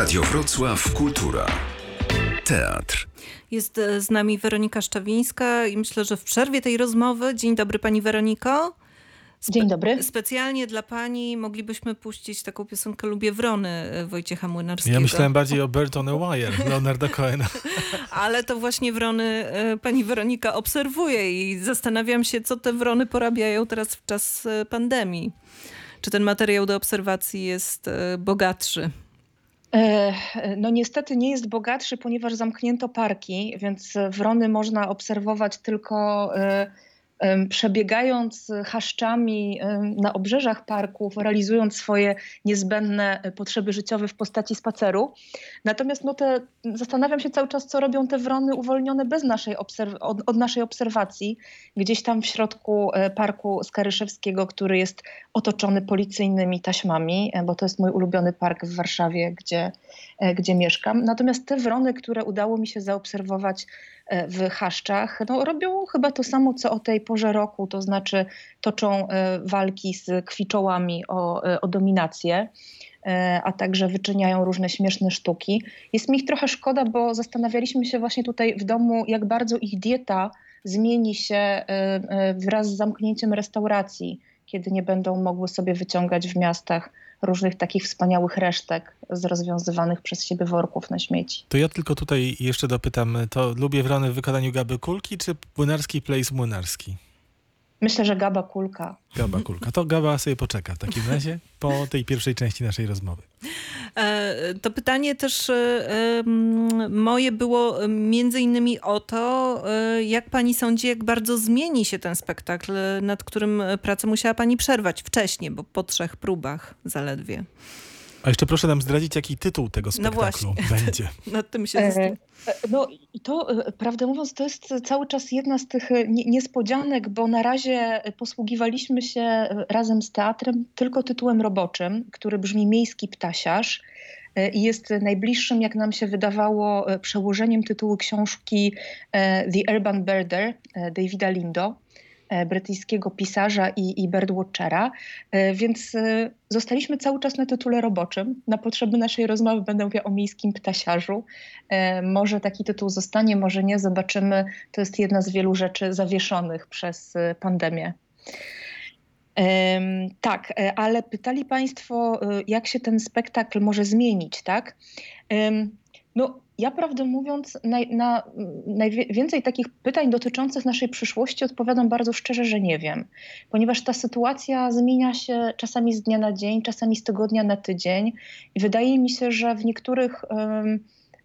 Radio Wrocław Kultura. Teatr. Jest e, z nami Weronika Szczawińska i myślę, że w przerwie tej rozmowy. Dzień dobry Pani Weroniko. Spe Dzień dobry. Specjalnie dla Pani moglibyśmy puścić taką piosenkę Lubię Wrony e, Wojciecha Młynarskiego. Ja myślałem bardziej o Bird on a Wire, Leonarda Cohena. Ale to właśnie Wrony e, Pani Weronika obserwuje i zastanawiam się, co te Wrony porabiają teraz w czas pandemii. Czy ten materiał do obserwacji jest bogatszy? No niestety nie jest bogatszy, ponieważ zamknięto parki, więc wrony można obserwować tylko przebiegając chaszczami na obrzeżach parków, realizując swoje niezbędne potrzeby życiowe w postaci spaceru. Natomiast no te, zastanawiam się cały czas, co robią te wrony uwolnione bez naszej od, od, naszej obserwacji, gdzieś tam w środku e, parku Skaryszewskiego, który jest otoczony policyjnymi taśmami, e, bo to jest mój ulubiony park w Warszawie, gdzie, e, gdzie mieszkam. Natomiast te wrony, które udało mi się zaobserwować w chaszczach, no, robią chyba to samo, co o tej porze roku, to znaczy toczą e, walki z kwiczołami o, e, o dominację e, a także wyczyniają różne śmieszne sztuki. Jest mi ich trochę szkoda, bo zastanawialiśmy się właśnie tutaj w domu, jak bardzo ich dieta zmieni się wraz z zamknięciem restauracji, kiedy nie będą mogły sobie wyciągać w miastach różnych takich wspaniałych resztek z rozwiązywanych przez siebie worków na śmieci. To ja tylko tutaj jeszcze dopytam, to lubię wrony w wykonaniu Gaby Kulki czy Młynarski Place Młynarski? Myślę, że Gaba Kulka. Gaba Kulka. To Gaba sobie poczeka w takim razie po tej pierwszej części naszej rozmowy. E, to pytanie też e, moje było między innymi o to, e, jak pani sądzi, jak bardzo zmieni się ten spektakl, nad którym pracę musiała pani przerwać wcześniej, bo po trzech próbach zaledwie. A jeszcze proszę nam zdradzić, jaki tytuł tego no spektaklu no będzie. Nad tym się e, No i to, e, prawdę mówiąc, to jest cały czas jedna z tych e, niespodzianek, bo na razie posługiwaliśmy się razem z teatrem tylko tytułem roboczym, który brzmi Miejski Ptasiarz i jest najbliższym, jak nam się wydawało, przełożeniem tytułu książki The Urban Birder Davida Lindo. E, brytyjskiego pisarza i, i birdwatchera, e, więc e, zostaliśmy cały czas na tytule roboczym. Na potrzeby naszej rozmowy będę mówiła o miejskim ptasiarzu. Może taki tytuł zostanie, może nie, zobaczymy. To jest jedna z wielu rzeczy zawieszonych przez pandemię. Tak, ale pytali Państwo, jak się ten spektakl może zmienić, tak? No, ja prawdę mówiąc, naj, na najwięcej takich pytań dotyczących naszej przyszłości odpowiadam bardzo szczerze, że nie wiem, ponieważ ta sytuacja zmienia się czasami z dnia na dzień, czasami z tygodnia na tydzień i wydaje mi się, że w niektórych.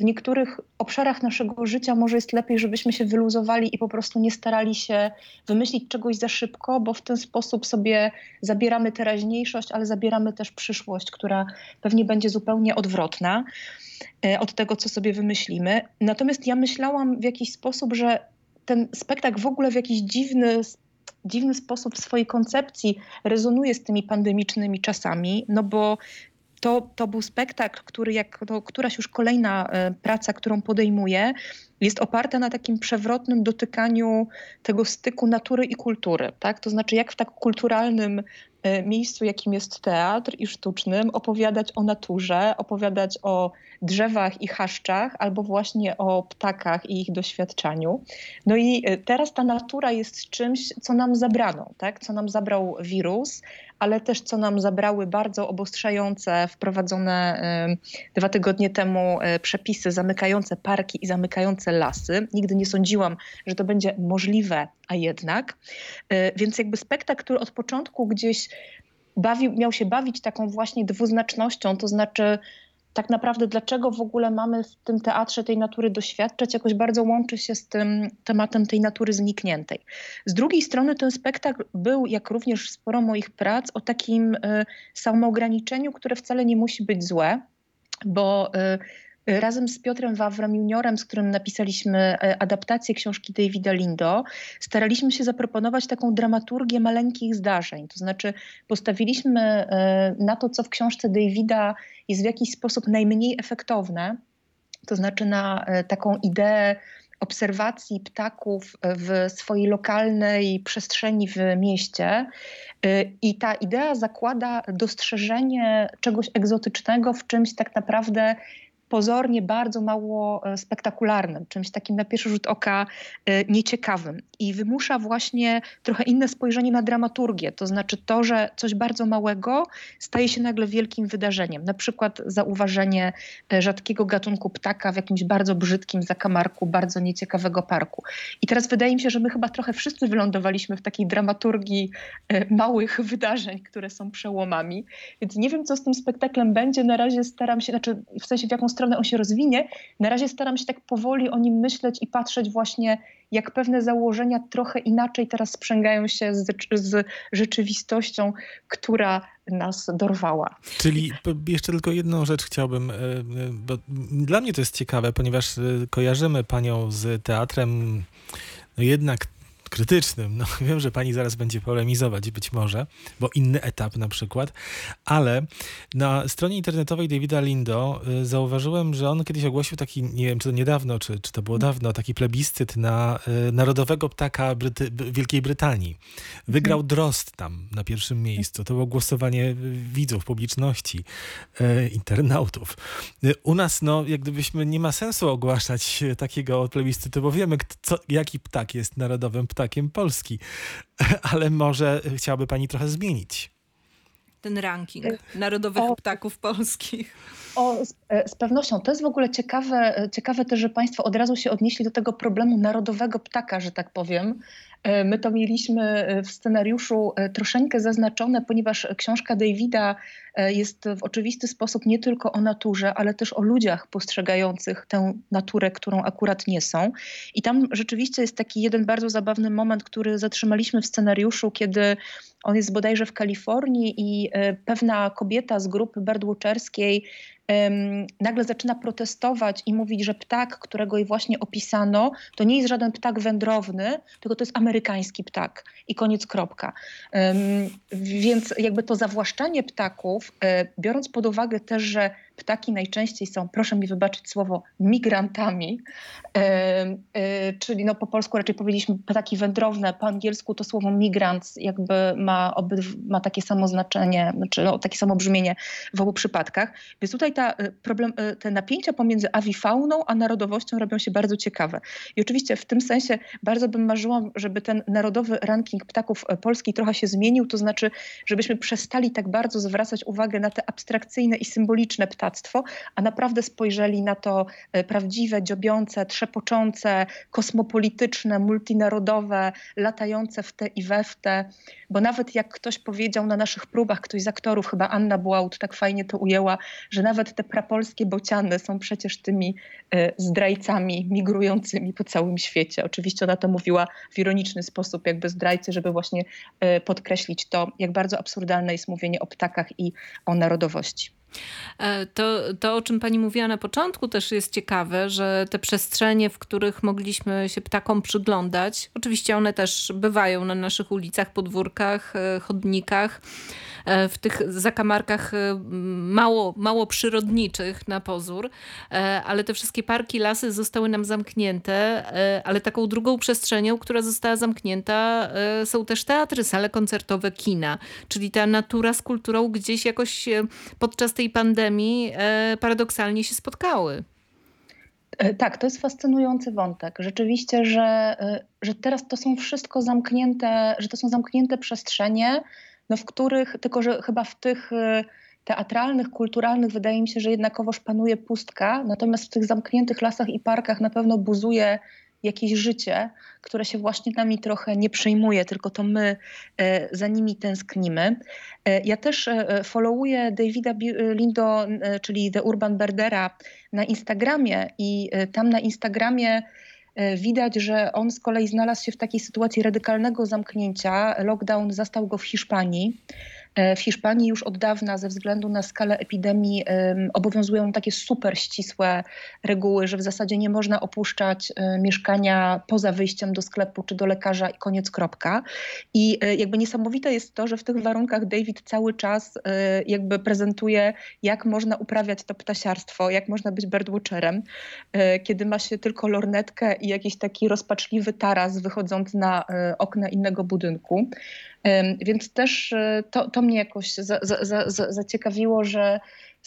W niektórych obszarach naszego życia może jest lepiej, żebyśmy się wyluzowali i po prostu nie starali się wymyślić czegoś za szybko, bo w ten sposób sobie zabieramy teraźniejszość, ale zabieramy też przyszłość, która pewnie będzie zupełnie odwrotna. E, od tego, co sobie wymyślimy. Natomiast ja myślałam w jakiś sposób, że ten spektakl w ogóle w jakiś dziwny dziwny sposób w swojej koncepcji rezonuje z tymi pandemicznymi czasami, no bo to, to był spektakl, który jak to któraś już kolejna e, praca, którą podejmuję, jest oparta na takim przewrotnym dotykaniu tego styku natury i kultury. Tak? To znaczy, jak w tak kulturalnym e, miejscu, jakim jest teatr i sztucznym, opowiadać o naturze, opowiadać o drzewach i chaszczach, albo właśnie o ptakach i ich doświadczaniu. No i e, teraz ta natura jest czymś, co nam zabrano, tak? co nam zabrał wirus, ale też co nam zabrały bardzo obostrzające, wprowadzone dwa tygodnie temu przepisy zamykające parki i zamykające lasy. Nigdy nie sądziłam, że to będzie możliwe, a jednak. E, więc jakby spektakl, który od początku gdzieś bawił, miał się bawić taką właśnie dwuznacznością, to znaczy tak naprawdę dlaczego w ogóle mamy w tym teatrze tej natury doświadczać, jakoś bardzo łączy się z tym tematem tej natury znikniętej. Z drugiej strony ten spektakl był, jak również sporo moich prac, o takim y, samoograniczeniu, które wcale nie musi być złe, bo y, Razem z Piotrem Wawrem juniorem, z którym napisaliśmy e, adaptację książki Davida Lindo, staraliśmy się zaproponować taką dramaturgię maleńkich zdarzeń. To znaczy postawiliśmy e, na to, co w książce Davida jest w jakiś sposób najmniej efektowne, to znaczy na e, taką ideę obserwacji ptaków w swojej lokalnej przestrzeni w mieście. I ta idea zakłada dostrzeżenie czegoś egzotycznego w czymś tak naprawdę pozornie bardzo mało e, spektakularnym, czymś takim na pierwszy rzut oka e, nieciekawym i wymusza właśnie trochę inne spojrzenie na dramaturgię, to znaczy to, że coś bardzo małego staje się nagle wielkim wydarzeniem. Na przykład zauważenie e, rzadkiego gatunku ptaka w jakimś bardzo brzydkim zakamarku, bardzo nieciekawego parku. I teraz wydaje mi się, że my chyba trochę wszyscy wylądowaliśmy w takiej dramaturgii małych wydarzeń, które są przełomami, więc nie wiem, co z tym spektaklem będzie. Na razie staram się, znaczy w sensie w jaką stronę stronę on się rozwinie. Na razie staram się tak powoli o nim myśleć i patrzeć właśnie, jak pewne założenia trochę inaczej teraz sprzęgają się z, z rzeczywistością, która nas dorwała. Czyli jeszcze tylko jedną rzecz chciałbym, e, e, bo dla mnie to jest ciekawe, ponieważ e, kojarzymy panią z teatrem no jednak krytycznym. No, wiem, że pani zaraz będzie polemizować być może, bo inny etap na przykład, ale na stronie internetowej Davida Lindo y, zauważyłem, że on kiedyś ogłosił taki, nie wiem czy to niedawno, czy, czy to było dawno, taki plebiscyt na y, narodowego ptaka Bryty Wielkiej Brytanii. Wygrał Drost tam na pierwszym miejscu. To było głosowanie widzów, publiczności, y, internautów. U nas, no, jak gdybyśmy nie ma sensu ogłaszać takiego plebiscytu, bo wiemy, co, jaki ptak jest narodowym ptakiem ptakiem Polski. Ale może chciałaby pani trochę zmienić ten ranking narodowych o, ptaków polskich. O, z, e, z, pewnością. To jest w ogóle ciekawe, e, ciekawe też, że Państwo od razu się odnieśli do tego problemu narodowego ptaka, że tak powiem. E, my to mieliśmy w scenariuszu troszeczkę zaznaczone, ponieważ książka Davida jest w oczywisty sposób nie tylko o naturze, ale też o ludziach postrzegających tę naturę, którą akurat nie są. I tam rzeczywiście jest taki jeden bardzo zabawny moment, który zatrzymaliśmy w scenariuszu, kiedy on jest bodajże w Kalifornii i pewna kobieta z grupy birdwatcherskiej nagle zaczyna protestować i mówić, że ptak, którego jej właśnie opisano, to nie jest żaden ptak wędrowny, tylko to jest amerykański ptak i koniec kropka. Więc jakby to zawłaszczanie ptaków, e, biorąc pod uwagę też, że ptaki najczęściej są, proszę mi wybaczyć słowo, migrantami, e, czyli no po polsku raczej powiedzieliśmy ptaki wędrowne, po angielsku to słowo migrant jakby ma, obydw, ma takie samo znaczenie, czy no, takie samo brzmienie w obu przypadkach. Więc tutaj ta e, problem, te napięcia pomiędzy awifauną a narodowością robią się bardzo ciekawe. I oczywiście w tym sensie bardzo bym marzyła, żeby ten narodowy ranking ptaków polski trochę się zmienił, to znaczy, żebyśmy przestali tak bardzo zwracać uwagę na te abstrakcyjne i symboliczne ptaki, a naprawdę spojrzeli na to prawdziwe, dziobiące, trzepoczące, kosmopolityczne, multinarodowe, latające w te i we w te. Bo nawet jak ktoś powiedział na naszych próbach, ktoś z aktorów, chyba Anna Błaut tak fajnie to ujęła, że nawet te prapolskie bociany są przecież tymi e, zdrajcami migrującymi po całym świecie. Oczywiście ona to mówiła w ironiczny sposób, jakby zdrajcy, żeby właśnie e, podkreślić to, jak bardzo absurdalne jest mówienie o ptakach i o narodowości. E, to, to, o czym pani mówiła na początku, też jest ciekawe, że te przestrzenie, w których mogliśmy się ptakom przyglądać, oczywiście one też bywają na naszych ulicach, podwórkach, e, chodnikach E, w tych zakamarkach mało, mało przyrodniczych na pozór, ale te wszystkie parki, lasy zostały nam zamknięte, ale taką drugą przestrzenią, która została zamknięta są też teatry, sale koncertowe, kina, czyli ta natura z kulturą gdzieś jakoś podczas tej pandemii paradoksalnie się spotkały. Tak, to jest fascynujący wątek. Rzeczywiście, że, że teraz to są wszystko zamknięte, że to są zamknięte przestrzenie, no w których, tylko że chyba w tych teatralnych, kulturalnych wydaje mi się, że jednakowoż panuje pustka, natomiast w tych zamkniętych lasach i parkach na pewno buzuje jakieś życie, które się właśnie nami trochę nie przejmuje, tylko to my e, za nimi tęsknimy. E, ja też e, followuję Davida Lindo, czyli The Urban Berdera na Instagramie i tam na Instagramie widać, że on z kolei znalazł się w takiej sytuacji radykalnego zamknięcia. Lockdown zastał go w Hiszpanii. E, W Hiszpanii już od dawna ze względu na skalę epidemii em, obowiązują takie super ścisłe reguły, że w zasadzie nie można opuszczać e, mieszkania poza wyjściem do sklepu czy do lekarza i koniec kropka. I e, jakby niesamowite jest to, że w tych warunkach David cały czas jakby prezentuje, jak można uprawiać to ptasiarstwo, jak można być birdwatcherem, kiedy ma się tylko lornetkę i jakiś taki rozpaczliwy taras wychodzący na okna innego budynku. Więc też e, to, to mnie jakoś za, za, za, za- zaciekawiło, że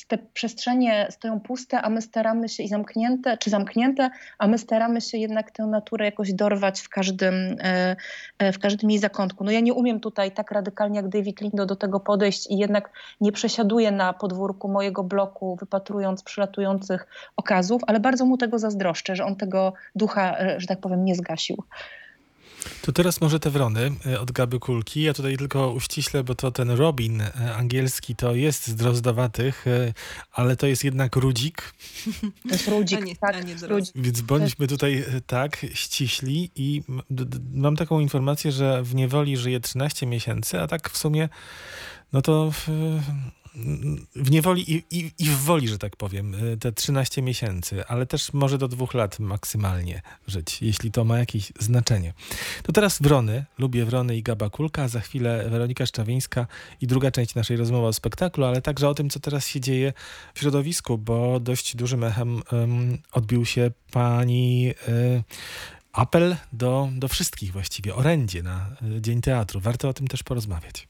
te przestrzenie stoją puste, a my staramy się i zamknięte, czy zamknięte, a my staramy się jednak tę naturę jakoś dorwać w każdym, e, e, w każdym jej zakątku. No ja nie umiem tutaj tak radykalnie jak David Lindo do tego podejść i jednak nie przesiaduję na podwórku mojego bloku, wypatrując przylatujących okazów, ale bardzo mu tego zazdroszczę, że on tego ducha, że tak powiem, nie zgasił. To teraz może te wrony e, od Gaby Kulki. Ja tutaj tylko uściślę, bo to ten Robin e, angielski to jest z drozdowatych, e, ale to jest jednak rudzik, To jest rudzik, A nie- tak, a nie rudzik. więc bądźmy tutaj tak ściśli i mam taką informację, że w niewoli żyje 13 miesięcy, a tak w sumie no to w, w niewoli i, i, i w woli, że tak powiem, e, te 13 miesięcy, ale też może do dwóch lat maksymalnie żyć, jeśli to ma jakieś znaczenie. To teraz wrony, lubię wrony i Gaba Kulka, a za chwilę Weronika Szczawińska i druga część naszej rozmowy o spektaklu, ale także o tym, co teraz się dzieje w środowisku, bo dość dużym echem em, odbił się pani e, apel do, do wszystkich właściwie, orędzie na e, Dzień Teatru. Warto o tym też porozmawiać.